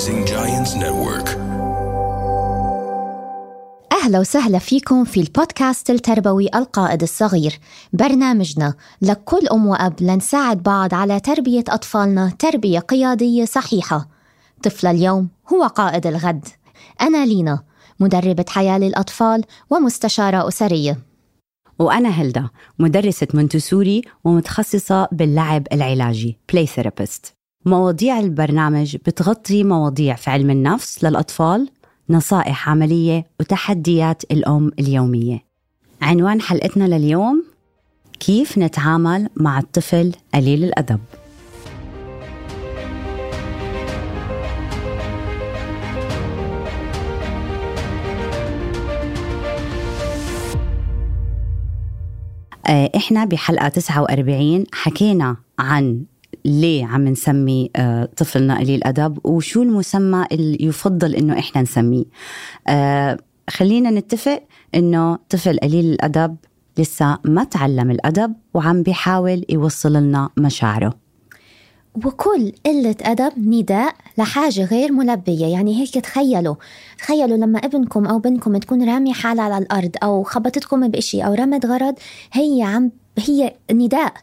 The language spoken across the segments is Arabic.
Rising Giants Network. أهلا وسهلا فيكم في البودكاست التربوي القائد الصغير. برنامجنا لكل أم وأب لنساعد بعض على تربية أطفالنا تربية قيادية صحيحة. طفل اليوم هو قائد الغد. أنا لينا مدربة حياة للأطفال ومستشارة أسرية. وأنا هلدا مدرسة مونتسوري ومتخصصة باللعب العلاجي play therapist مواضيع البرنامج بتغطي مواضيع في علم النفس للأطفال نصائح عملية وتحديات الأم اليومية. عنوان حلقتنا لليوم كيف نتعامل مع الطفل قليل الأدب؟ آه، إحنا بحلقة 49 حكينا عن ليه عم نسمي آه، طفلنا قليل أدب؟ وشو المسمى اللي يفضل إنه إحنا نسميه؟ آه، خلينا نتفق إنه طفل قليل الأدب لسه ما تعلم الأدب وعم بيحاول يوصل لنا مشاعره. وكل قلة أدب نداء لحاجة غير ملبية. يعني هيك تخيلوا. تخيلوا لما ابنكم أو بنتكم تكون رامية حالها على الأرض أو خبطتكم بإشي أو رمت غرض هي عم هي نداء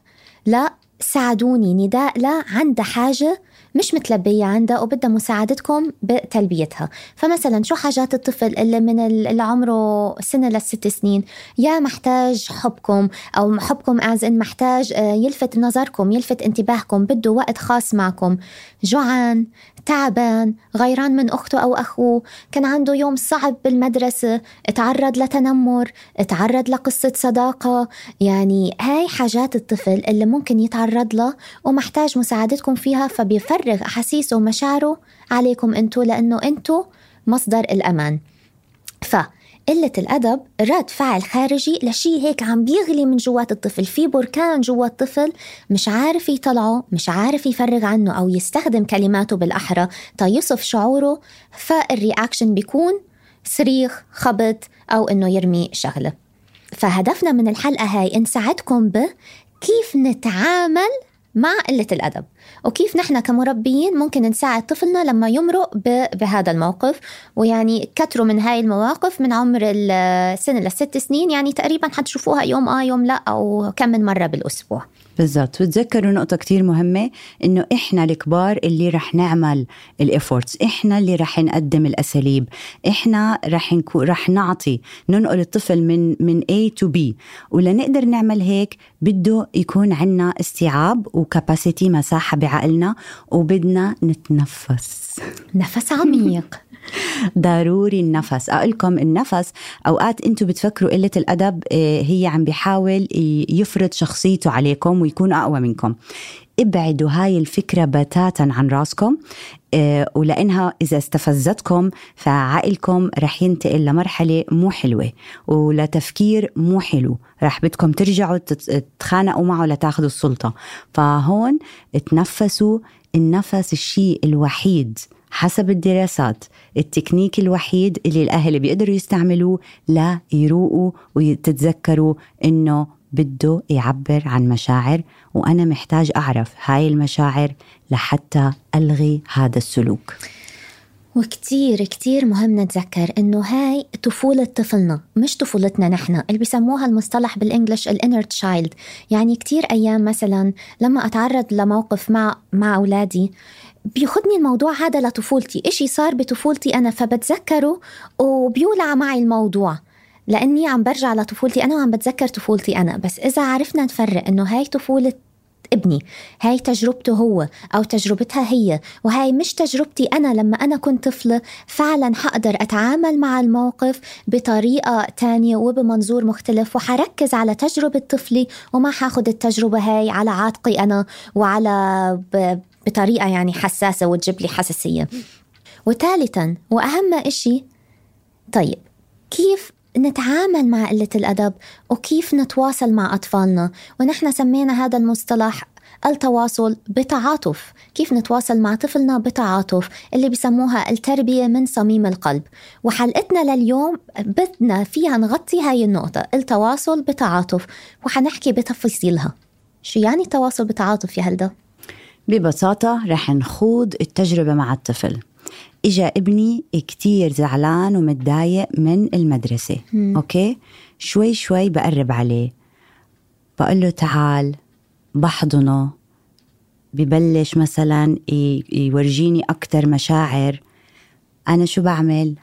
لا ساعدوني نداء لا عندها حاجة مش متلبية عندها وبدها مساعدتكم بتلبيتها. فمثلا شو حاجات الطفل اللي من اللي عمره سنة للست سنين؟ يا محتاج حبكم أو حبكم از إن محتاج آه، يلفت نظركم يلفت انتباهكم بده وقت خاص معكم. جوعان تعبان غيران من أخته أو أخوه كان عنده يوم صعب بالمدرسة تعرض لتنمر تعرض لقصة صداقة يعني هاي حاجات الطفل اللي ممكن يتعرض لها ومحتاج مساعدتكم فيها فبيفرغ أحاسيسه ومشاعره عليكم أنتو لأنه أنتو مصدر الأمان. ف قلة الأدب رد فعل خارجي لشي هيك عم بيغلي من جوات الطفل. في بركان جوا الطفل مش عارف يطلعه مش عارف يفرغ عنه أو يستخدم كلماته بالأحرى. تيصف شعوره فالرياكشن بيكون صريخ خبط أو إنه يرمي شغلة. فهدفنا من الحلقة هاي نساعدكم بكيف نتعامل مع قلة الأدب. وكيف نحن كمربيين ممكن نساعد طفلنا لما يمرق بهذا الموقف؟ ويعني كتروا من هاي المواقف من عمر السنة للست سنين يعني تقريبا حتشوفوها يوم آه يوم لا أو كم من مرة بالأسبوع. بالضبط. وتذكروا نقطة كتير مهمة إنه إحنا الكبار اللي رح نعمل الإفورتس إحنا اللي رح نقدم الأساليب إحنا رح نكو رح نعطي ننقل الطفل من من A to B. ولنقدر نعمل هيك بده يكون عنا استيعاب وكاباسيتي مساحة بعقلنا وبدنا نتنفس. نفس عميق. ضروري النفس. أقولكم النفس أوقات أنتم بتفكروا قلة الأدب آه، هي عم بيحاول يفرض شخصيته عليكم ويكون أقوى منكم. ابعدوا هاي الفكرة بتاتا عن راسكم آه، ولأنها إذا استفزتكم فعقلكم رح ينتقل لمرحلة مو حلوة ولتفكير مو حلو. رح بدكم ترجعوا تتخانقوا معه لتاخذوا السلطة. فهون تنفسوا النفس الشيء الوحيد حسب الدراسات التكنيك الوحيد اللي الأهل بيقدروا يستعملوه لا يروقوا وتتذكروا إنه بده يعبر عن مشاعر وأنا محتاج أعرف هاي المشاعر لحتى ألغي هذا السلوك. وكتير كتير مهم نتذكر إنه هاي طفولة طفلنا مش طفولتنا نحن اللي بيسموها المصطلح بالإنجلش ال inner child يعني كتير أيام مثلا لما أتعرض لموقف مع مع أولادي بياخدني الموضوع هذا لطفولتي إشي صار بطفولتي أنا فبتذكره وبيولع معي الموضوع. لأني عم برجع لطفولتي. أنا وعم بتذكر طفولتي أنا بس إذا عرفنا نفرق إنه هاي طفولة ابني هاي تجربته هو أو تجربتها هي وهاي مش تجربتي أنا. لما أنا كنت طفلة فعلا حقدر أتعامل مع الموقف بطريقة تانية وبمنظور مختلف وحركز على تجربة طفلي وما حاخد التجربة هاي على عاتقي أنا وعلى بطريقة يعني حساسة وتجيب لي حساسية. وثالثا وأهم إشي طيب كيف نتعامل مع قلة الأدب وكيف نتواصل مع أطفالنا. ونحن سمينا هذا المصطلح التواصل بتعاطف. كيف نتواصل مع طفلنا بتعاطف اللي بسموها التربية من صميم القلب. وحلقتنا لليوم بدنا فيها نغطي هاي النقطة التواصل بتعاطف. وحنحكي بتفاصيلها. شو يعني التواصل بتعاطف يا هلدا؟ ببساطة رح نخوض التجربة مع الطفل. إجا ابني كتير زعلان ومتضايق من المدرسة. مم. أوكي؟ شوي شوي بقرب عليه. بقول له تعال بحضنه. ببلش مثلا يورجيني أكتر مشاعر. أنا شو بعمل؟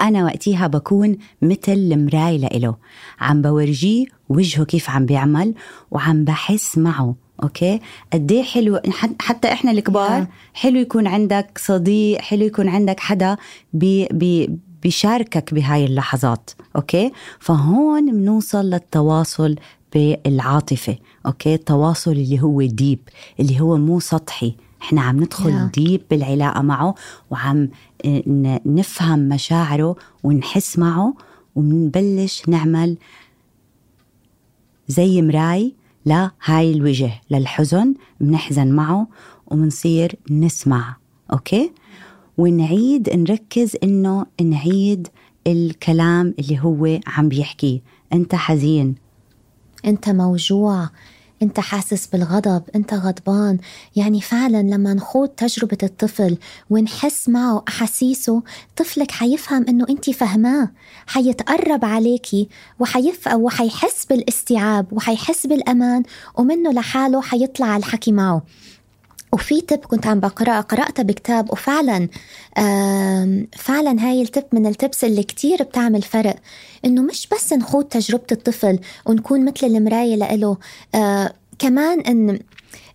أنا وقتها بكون مثل المراي لإله. عم بورجيه وجهه كيف عم بيعمل وعم بحس معه. okay؟ قد إيه حلو. حت- حتى إحنا الكبار Yeah. حلو يكون عندك صديق حلو يكون عندك حدا بي بي بيشاركك بهاي اللحظات okay؟ فهون بنوصل للتواصل بالعاطفة okay؟ التواصل اللي هو deep اللي هو مو سطحي. إحنا عم ندخل Yeah. deep بالعلاقة معه وعم نفهم مشاعره ونحس معه وبنبلش نعمل زي مراي لهاي الوجه للحزن بنحزن معه وبنصير نسمع أوكي؟ ونعيد نركز إنه نعيد الكلام اللي هو عم بيحكيه أنت حزين. أنت موجوع. انت حاسس بالغضب انت غضبان. يعني فعلا لما نخوض تجربة الطفل ونحس معه أحاسيسه طفلك حيفهم إنه أنت فهماه حيتقرب عليكي وحيف وحيحس بالإستيعاب وحيحس بالأمان ومنه لحاله حيطلع الحكي معه. وفي تب كنت عم بقرأ قرأتها بكتاب وفعلا فعلا هاي التب من التبس اللي كتير بتعمل فرق إنه مش بس نخوض تجربة الطفل ونكون مثل المراية لإله آه كمان إن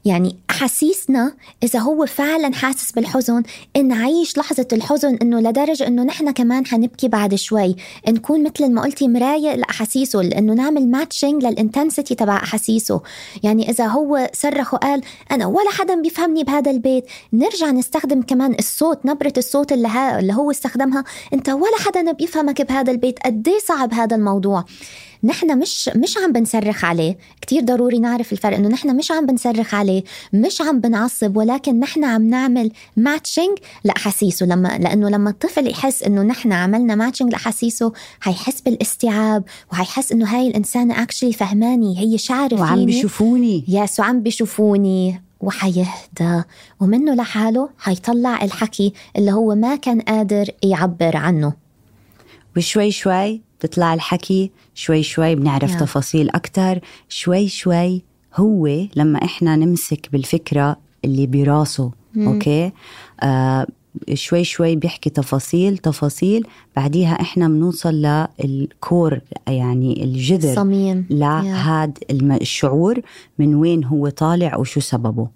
يعني أحاسيسنا إذا هو فعلا حاسس بالحزن نعيش لحظة الحزن إنه لدرجة إنه نحن كمان حنبكي بعد شوي. نكون مثل ما قلتي مراية لأحاسيسه لأنه نعمل ماتشنج للإنتنسيتي تبع أحاسيسه. يعني إذا هو صرخ وقال أنا ولا حدا بيفهمني بهذا البيت نرجع نستخدم كمان الصوت نبرة الصوت اللي, هو استخدمها. أنت ولا حدا بيفهمك بهذا البيت قد إيه صعب هذا الموضوع. نحن مش مش عم بنصرخ عليه. كتير ضروري نعرف الفرق إنه نحن مش عم بنصرخ عليه مش عم بنعصب ولكن نحن عم نعمل matching لأحاسيسه. لما لأنه لما الطفل يحس إنه نحن عملنا matching لأحاسيسه حيحس بالاستيعاب وحيحس إنه هاي الإنسانة actually فهماني هي شعر وعم فيني. بيشوفوني. yes وعم بيشوفوني. وحيهدى. ومنه لحاله حيطلع الحكي اللي هو ما كان قادر يعبر عنه. وشوي شوي بتطلع الحكي شوي شوي بنعرف يا. تفاصيل أكتر. شوي شوي هو لما إحنا نمسك بالفكرة اللي براسه أوكي؟ آه شوي شوي بيحكي تفاصيل تفاصيل. بعديها إحنا بنوصل للكور يعني الجذر. صميم لهذا الشعور من وين هو طالع وشو سببه.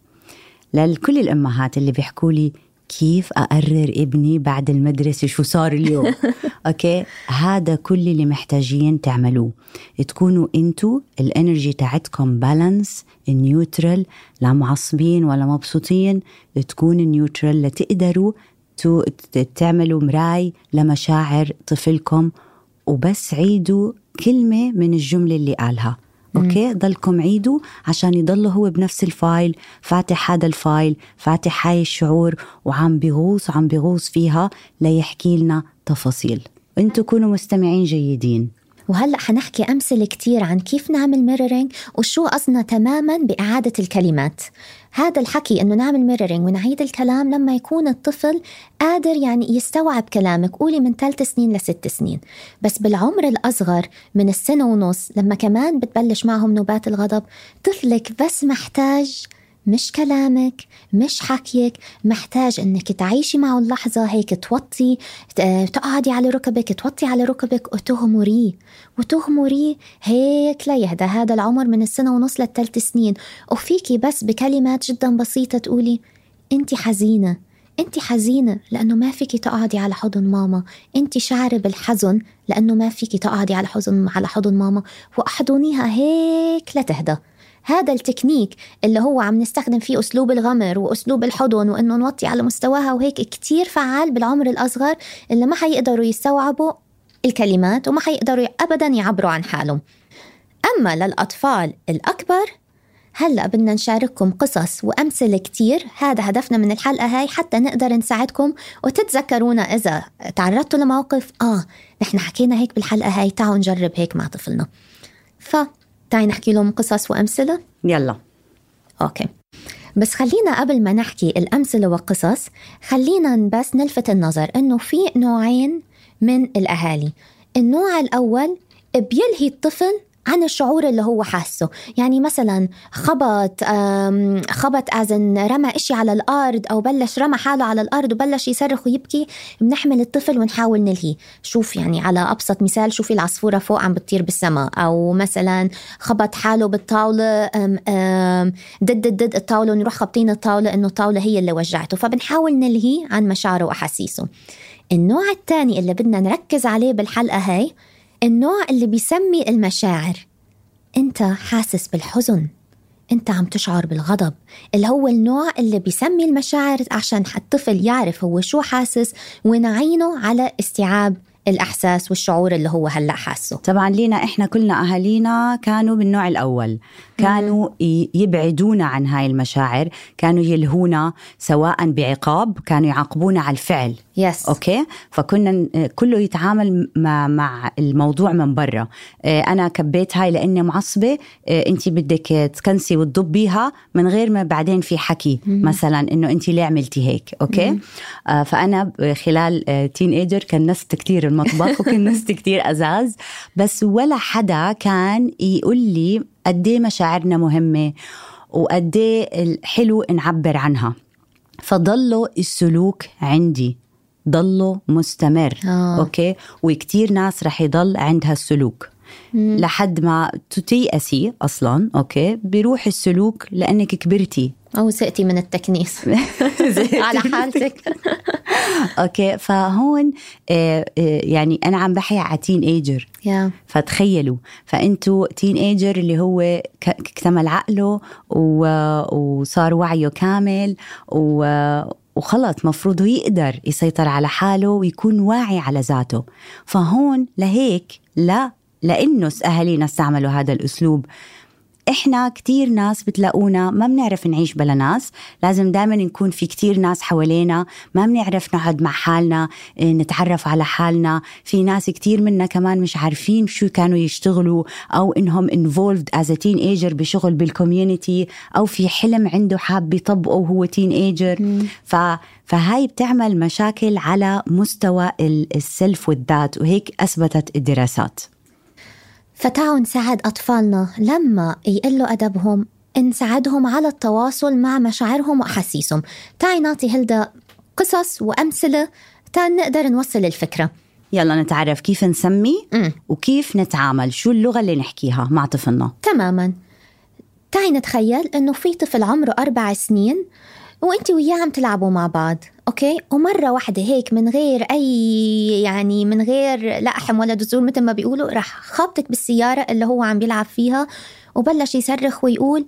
لكل الأمهات اللي بيحكوا لي كيف أقرر ابني بعد المدرسة شو صار اليوم؟ okay؟ هذا كل اللي محتاجين تعملوه. تكونوا انتو ال energy تاعتكم balanced neutral لا معصبين ولا مبسوطين تكون neutral لتقدروا تعملوا mirror لمشاعر طفلكم وبس عيدوا كلمة من الجملة اللي قالها. okay؟ ضلكم عيدوا عشان يضل هو بنفس ال file. فاتح هذا ال file فاتح هاي الشعور وعم بيغوص عم بيغوص فيها ليحكي لنا تفاصيل. أنتوا كونوا مستمعين جيدين. وهلأ حنحكي أمثلة كتير عن كيف نعمل mirroring وشو قصدنا تماما بإعادة الكلمات. هذا الحكي إنه نعمل mirroring ونعيد الكلام لما يكون الطفل قادر يعني يستوعب كلامك. قولي من ثلاث سنين لست سنين. بس بالعمر الأصغر من السنة ونص لما كمان بتبلش معهم نوبات الغضب طفلك بس محتاج مش كلامك مش حكيك محتاج إنك تعيشي معه اللحظة هيك توطي ت- تقعدي على ركبك توطي على ركبك وتغمريه وتغمريه هيك ليهدى هذا العمر من السنة ونص للثلاث سنين. وفيكي بس بكلمات جدا بسيطة تقولي انت حزينة انت حزينة لأنه ما فيكي تقعدي على حضن ماما. انت شعرة بالحزن لأنه ما فيكي تقعدي على حضن على حضن ماما. وأحضنيها هيك لتهدى هذا التكنيك اللي هو عم نستخدم فيه أسلوب الغمر وأسلوب الحضن وإنه نوطي على مستواها وهيك كتير فعال بالعمر الأصغر اللي ما حيقدروا يستوعبوا الكلمات وما حيقدروا أبدا يعبروا عن حالهم. أما للأطفال الأكبر هلأ بدنا نشارككم قصص وأمثلة كتير. هذا هدفنا من الحلقة هاي حتى نقدر نساعدكم. وتتذكرونا إذا تعرضتوا لموقف آه نحن حكينا هيك بالحلقة هاي تعالوا نجرب هيك مع طفلنا. فتعي نحكي لهم قصص وأمثلة؟ يلا. أوكي. بس خلينا قبل ما نحكي الأمثلة والقصص خلينا بس نلفت النظر إنه في نوعين من الأهالي. النوع الأول بيلهي الطفل عن الشعور اللي هو حاسه. يعني مثلا خبط خبط أزن رمى إشي على الأرض أو بلش رمى حاله على الأرض وبلش يصرخ ويبكي بنحمل الطفل ونحاول نلهيه. شوف يعني على أبسط مثال شوفي العصفورة فوق عم بتطير بالسماء. أو مثلا خبط حاله بالطاولة ضد ضد الطاولة ونروح خابطين الطاولة إنه الطاولة هي اللي وجعته. فبنحاول نلهيه عن مشاعره وأحاسيسه. النوع الثاني اللي بدنا نركز عليه بالحلقة هاي النوع اللي بيسمي المشاعر. انت حاسس بالحزن. انت عم تشعر بالغضب. اللي هو النوع اللي بيسمي المشاعر عشان الطفل يعرف هو شو حاسس ونعينه على استيعاب الإحساس والشعور اللي هو هلأ حاسه. طبعا لينا إحنا كلنا أهالينا كانوا بالنوع الأول. كانوا يبعدونا عن هاي المشاعر كانوا يلهونا سواء بعقاب كانوا يعاقبونا على الفعل. yes okay؟ فكنا كله يتعامل مع, الموضوع من برا. آه، أنا كبيت هاي لأني معصبة. آه، انت بدك تكنسي وتضبيها من غير ما بعدين في حكي مم. مثلا إنه انت ليه عملتي هيك؟ okay. آه، فأنا خلال teenager كنست كثير المطبخ وكنست كثير أزاز. بس ولا حدا كان يقول لي قد إيه مشاعرنا مهمة وقد إيه حلو نعبر عنها. فضلوا السلوك عندي. ضله مستمر آه. okay؟ وكتير ناس رح يضل عندها السلوك. مم. لحد ما تتيأسي أصلا okay؟ بيروح السلوك لأنك كبرتي. أو زهقتي من التكنيس. على حالتك. okay فهون آه، آه، يعني أنا عم بحكي على teenager yeah. فتخيلوا فانتوا teenager اللي هو اكتمل عقله وصار وعيه كامل و وخلص مفروض يقدر يسيطر على حاله ويكون واعي على ذاته. فهون لهيك لا لأنه أهالينا استعملوا هذا الأسلوب. إحنا كتير ناس بتلاقونا ما بنعرف نعيش بلا ناس. لازم دائما نكون في كتير ناس حوالينا. ما بنعرف نقعد مع حالنا إيه، نتعرف على حالنا. في ناس كتير منا كمان مش عارفين شو كانوا يشتغلوا أو إنهم involved as a teenager بشغل بالكوميونتي أو في حلم عنده حاب يطبقه وهو تين ايجر ف فهاي بتعمل مشاكل على مستوى السلف والذات وهيك أثبتت الدراسات. فتعوا نساعد أطفالنا. لما يقلوا أدبهم نساعدهم على التواصل مع مشاعرهم وأحاسيسهم. تعي نعطي هلدا قصص وأمثلة تا نقدر نوصل الفكرة. يلا نتعرف كيف نسمي م. وكيف نتعامل. شو اللغة اللي نحكيها مع طفلنا؟ تماما. تعي نتخيل إنه في طفل عمره أربع سنين وانت وياه عم تلعبوا مع بعض okay؟ ومرة واحدة هيك من غير أي يعني من غير إحم ولا دستور مثل ما بيقولوا راح خابطك بالسيارة اللي هو عم بيلعب فيها وبلش يصرخ ويقول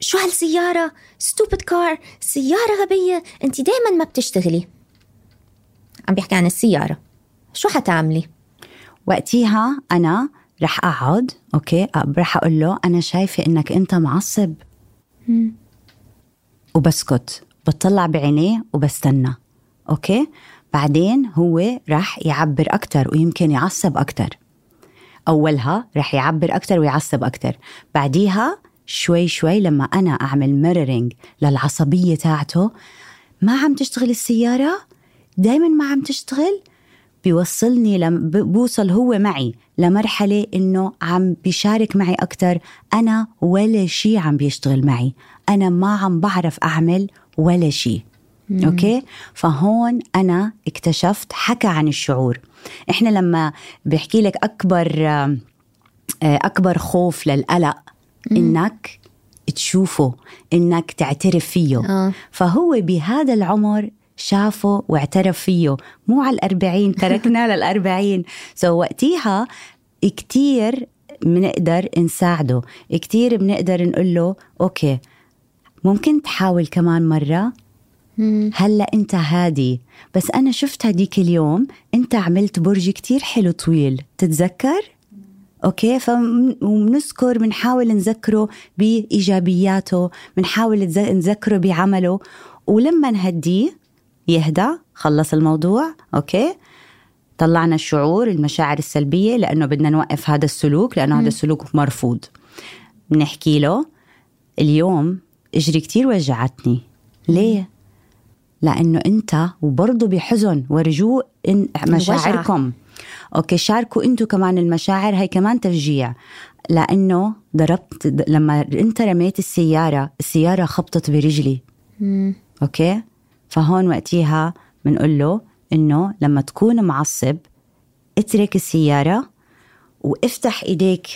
شو هالسيارة؟ stupid car سيارة غبية انت دائما ما بتشتغلي. عم بيحكي عن السيارة. شو حتعملي؟ وقتيها أنا رح أقعد okay؟ رح أقول له أنا شايفة إنك أنت معصب. وبسكت. بطلع بعينيه وبستنى. okay؟ بعدين هو راح يعبر أكتر ويمكن يعصب أكتر. أولها راح يعبر أكتر ويعصب أكتر. بعديها شوي شوي لما أنا أعمل mirroring للعصبية تاعته ما عم تشتغل السيارة؟ دايما ما عم تشتغل؟ بيوصلني لم بوصل هو معي لمرحلة إنه عم بيشارك معي أكتر. أنا ولا شيء عم بيشتغل معي. أنا ما عم بعرف أعمل ولا شيء أوكي؟ فهون أنا اكتشفت حكى عن الشعور. إحنا لما بحكي لك أكبر آه، أكبر خوف للقلق إنك تشوفه إنك تعترف فيه. آه. فهو بهذا العمر شافه واعترف فيه. مو على الأربعين تركنا للأربعين. so so وقتيها كتير بنقدر نساعده. كتير بنقدر نقول له okay ممكن تحاول كمان مرة؟ هلأ أنت هادي. بس أنا شفت هديك اليوم أنت عملت برج كتير حلو طويل. تتذكر؟ okay فبنذكر بنحاول نذكره بإيجابياته بنحاول نذكره بعمله. ولما نهديه يهدى خلص الموضوع okay؟ طلعنا الشعور المشاعر السلبية لأنه بدنا نوقف هذا السلوك لأنه هذا السلوك مرفوض. بنحكي له اليوم اجري كتير وجعتني. ليه؟ لأنه أنت وبرضه بحزن ورجوع إن مشاعركم. okay شاركوا أنتوا كمان المشاعر هي كمان تشجيع. لأنه ضربت لما أنت رميت السيارة السيارة خبطت برجلي. مم. okay؟ فهون وقتها بنقول له إنه لما تكون معصب اترك السيارة وافتح إيديك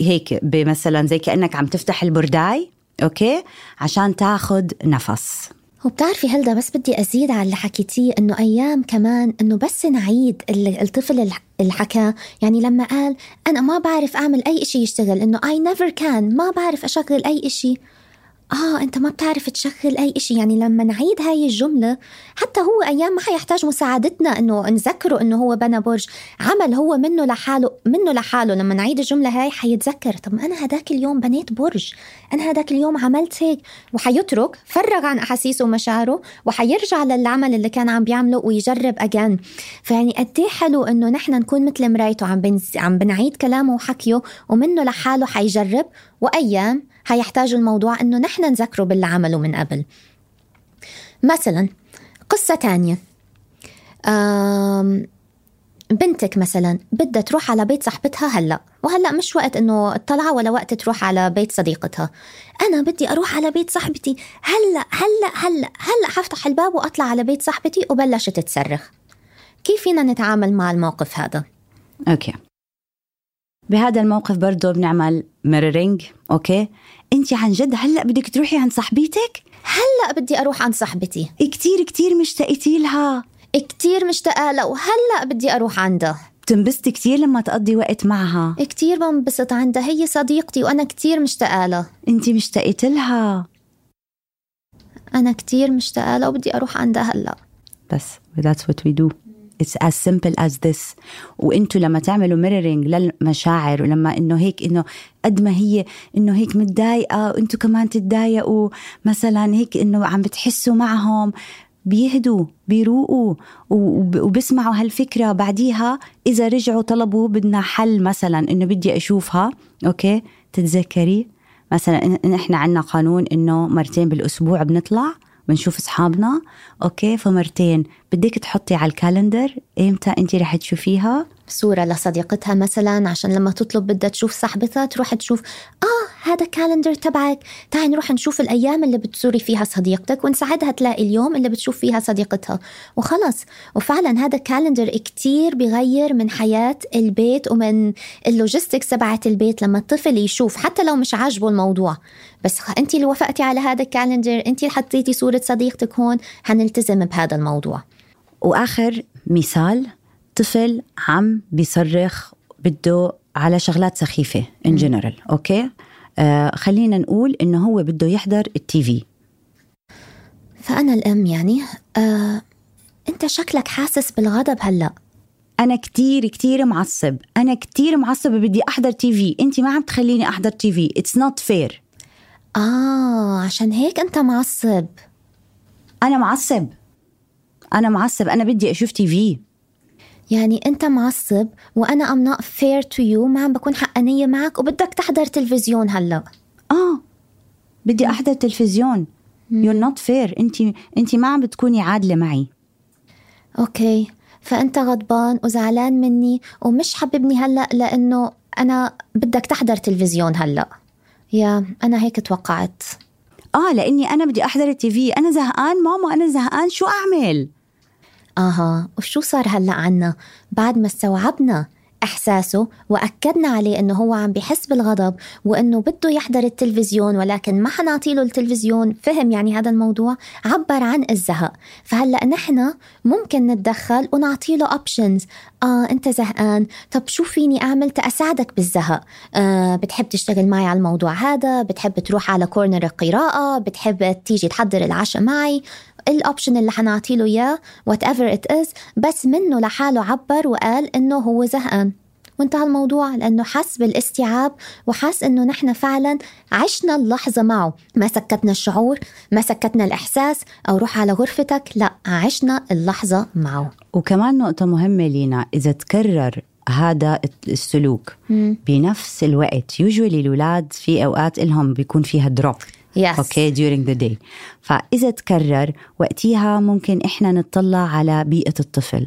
هيك مثلا زي كأنك عم تفتح البرداي okay؟ عشان تاخد نفس. وبتعرفي هلدا بس بدي أزيد على اللي حكيتيه إنه أيام كمان إنه بس نعيد ال- الطفل اللي حكاه يعني لما قال أنا ما بعرف أعمل أي شيء يشتغل إنه I never can ما بعرف أشغل أي شيء آه أنت ما بتعرف تشغل أي شيء يعني لما نعيد هاي الجملة حتى هو أيام ما حيحتاج مساعدتنا إنه نذكره إنه هو بنى برج. عمل هو منه لحاله منه لحاله. لما نعيد الجملة هاي حيتذكر طب أنا هداك اليوم بنيت برج. أنا هداك اليوم عملت هيك. وحيترك فرغ عن أحاسيسه ومشاعره وحيرجع للعمل اللي كان عم بيعمله ويجرب اجان فيعني قد إيه حلو إنه نحن نكون مثل مرايته. عم. عم بنعيد كلامه وحكيه ومنه لحاله حيجرب. وأيام حيحتاج الموضوع إنه نحن نذكره باللي عمله من قبل. مثلا قصة تانية. بنتك مثلا بدها تروح على بيت صاحبتها هلأ وهلأ مش وقت إنه تطلع ولا وقت تروح على بيت صديقتها. أنا بدي أروح على بيت صاحبتي. هلأ هلأ هلأ هلأ حفتح الباب وأطلع على بيت صاحبتي وبلشت تصرخ كيف فينا نتعامل مع الموقف هذا؟ أوكي. بهذا الموقف برضه بنعمل mirroring okay؟ انت عن جد هلأ بدك تروحي عند صاحبتك؟ هلأ بدي أروح عند صاحبتي. كتير كتير مشتقتي لها. كتير مشتاقة لها وهلا بدي أروح عندها بتنبسطي كتير لما تقضي وقت معها. كتير بنبسط عندها هي صديقتي وأنا كتير مشتاقة لها انت مشتقت لها. أنا كتير مشتاقة لها وبدي أروح عندها هلأ. بس that's what we do. It's as simple as this. وانتوا لما تعملوا mirroring للمشاعر ولما إنه هيك إنه قد ما هي إنه هيك متضايقة وإنتوا كمان تتضايقوا. مثلا هيك إنه عم بتحسوا معهم. بيهدوا بيروقوا وب- وبسمعوا هالفكرة بعديها. إذا رجعوا طلبوا بدنا حل مثلا إنه بدي أشوفها. okay؟ تتذكري؟ مثلا إحنا عندنا قانون إنه مرتين بالأسبوع بنطلع. بنشوف أصحابنا. okay فمرتين. بدك تحطي على ال calendar إمتى انت رح تشوفيها؟ صورة لصديقتها مثلا عشان لما تطلب بدها تشوف صاحبتها تروح تشوف آه هذا calendar تبعك. تعي نروح نشوف الأيام اللي بتزوري فيها صديقتك ونساعدها تلاقي اليوم اللي بتشوف فيها صديقتها. وخلص وفعلا هذا calendar كتير بغير من حياة البيت ومن ال logistics تبعت البيت لما الطفل يشوف حتى لو مش عاجبه الموضوع. بس انت اللي وافقتي على هذا ال calendar انت اللي حطيتي صورة صديقتك هون حنلتزم بهذا الموضوع. وآخر مثال طفل عم بيصرخ بده على شغلات سخيفة in general okay آه خلينا نقول إنه هو بده يحضر ال TV. فأنا الأم يعني آه، أنت شكلك حاسس بالغضب هلأ. أنا كتير كتير معصب. أنا كتير معصب بدي أحضر TV. أنت ما عم تخليني أحضر TV. it's not fair آه عشان هيك أنت معصب. أنا معصب. أنا معصب. أنا بدي أشوف TV. يعني أنت معصب وأنا I'm not fair to you ما عم بكون حقانية معك وبدك تحضر تلفزيون هلأ. آه. بدي أحضر تلفزيون. you're not fair. أنت أنت ما عم بتكوني عادلة معي. أوكي. فأنت غضبان وزعلان مني ومش حببني هلأ لأنه أنا بدك تحضر تلفزيون هلأ. يا أنا هيك توقعت. آه لأني أنا بدي أحضر التي في. أنا زهقان ماما أنا زهقان. شو أعمل؟ آها وشو صار هلأ عنا؟ بعد ما استوعبنا إحساسه وأكدنا عليه إنه هو عم بيحس بالغضب وإنه بده يحضر التلفزيون ولكن ما حنعطيله التلفزيون فهم يعني هذا الموضوع؟ عبر عن الزهق. فهلأ نحن ممكن نتدخل ونعطيله options آه أنت زهقان. طب شو فيني أعمل تأساعدك بالزهق؟ آه بتحب تشتغل معي على الموضوع هذا؟ بتحب تروح على corner القراءة؟ بتحب تيجي تحضر العشاء معي؟ ال option اللي حنعطي له إياه whatever it is بس منه لحاله عبر وقال إنه هو زهقان. وانتهى الموضوع لأنه حس بالاستيعاب وحس إنه نحن فعلا عشنا اللحظة معه. ما سكتنا الشعور ما سكتنا الإحساس أو روح على غرفتك لا عشنا اللحظة معه. وكمان نقطة مهمة لينا إذا تكرر هذا السلوك بنفس الوقت usually الاولاد في أوقات لهم بيكون فيها drop Yes. okay during the day. فاذا تكرر وقتها ممكن إحنا نطلع على بيئة الطفل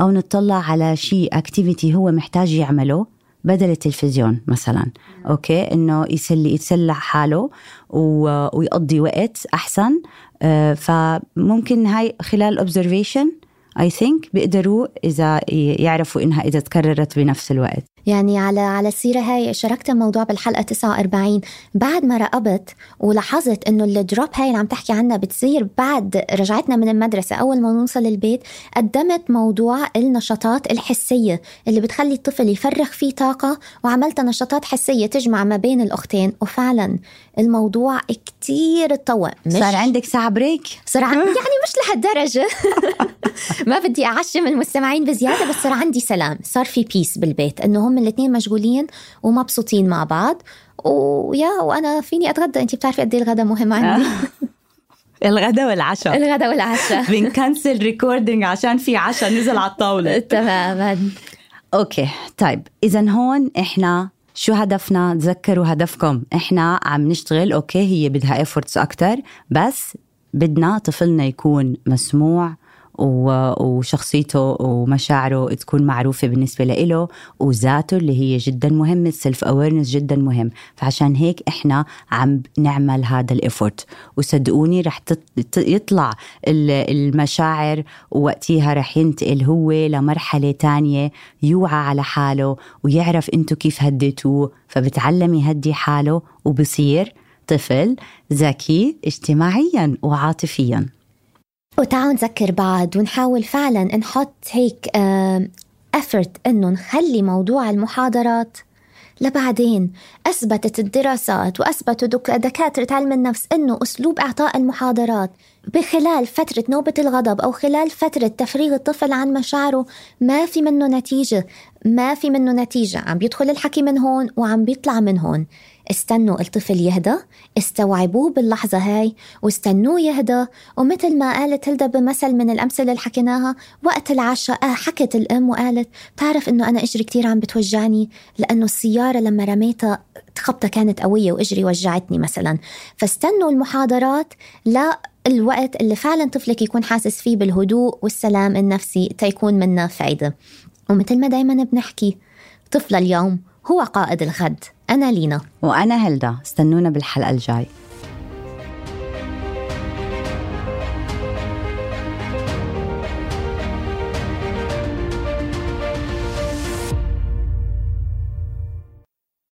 أو نطلع على شيء activity هو محتاج يعمله بدل التلفزيون مثلا. okay إنه يسلي يتسلى حاله ويقضي وقت أحسن. آه، فممكن هاي خلال observation I think بيقدروا إذا يعرفوا إنها إذا تكررت بنفس الوقت. يعني على على السيرة هاي شاركت الموضوع بالحلقة 49 بعد ما راقبت ولاحظت إنه ال drop هاي اللي عم تحكي عنها بتصير بعد رجعتنا من المدرسة أول ما نوصل البيت قدمت موضوع النشاطات الحسية اللي بتخلي الطفل يفرغ فيه طاقة وعملت نشاطات حسية تجمع ما بين الأختين. وفعلا الموضوع كتير اتطور مش صار عندك ساعة break صار عن- يعني مش لهالدرجة. ما بدي أعشم المستمعين بزيادة بس صار عندي سلام. صار في peace بالبيت. إنه هم الاثنين مشغولين ومبسوطين مع بعض. ويا وأنا فيني أتغدى؟ أنت بتعرفي قد إيه الغداء مهم عندي؟ الغداء والعشاء. الغداء والعشاء. بن cancel recording عشان في عشاء نزل على الطاولة. تماما. okay طيب. اذا هون إحنا شو هدفنا؟ تذكروا هدفكم. إحنا عم نشتغل okay هي بدها efforts أكتر بس بدنا طفلنا يكون مسموع وشخصيته ومشاعره تكون معروفة بالنسبة له وذاته اللي هي جدا مهمة ال self awareness جدا مهم. فعشان هيك إحنا عم نعمل هذا الايفورت وصدقوني رح يطلع ال- المشاعر ووقتها رح ينتقل هو لمرحلة تانية يوعى على حاله ويعرف إنتو كيف هديتوه. فبتعلم يهدي حاله وبصير طفل ذكي اجتماعيا وعاطفيا. وتعالوا نذكر بعض ونحاول فعلا نحط هيك افرت إنه نخلي موضوع المحاضرات لبعدين. أثبتت الدراسات وأثبتوا دك- دكاترة علم النفس أنه أسلوب إعطاء المحاضرات بخلال فترة نوبة الغضب أو خلال فترة تفريغ الطفل عن مشاعره ما في منه نتيجة ما في منه نتيجة. عم بيدخل الحكي من هون وعم بيطلع من هون. استنوا الطفل يهدى استوعبوه باللحظة هاي واستنوه يهدى. ومثل ما قالت هلدا بمثل من الأمثلة اللي حكيناها وقت العشاء آه حكت الأم وقالت تعرف إنه أنا إجري كتير عم بتوجعني لأنه السيارة لما رميتها خبطة كانت قوية وإجري وجعتني مثلا. فاستنوا المحاضرات لا الوقت اللي فعلا طفلك يكون حاسس فيه بالهدوء والسلام النفسي تيكون منه فايدة. ومثل ما دايما بنحكي طفل اليوم هو قائد الغد. أنا لينا. وأنا هلدا استنونا بالحلقة الجاي.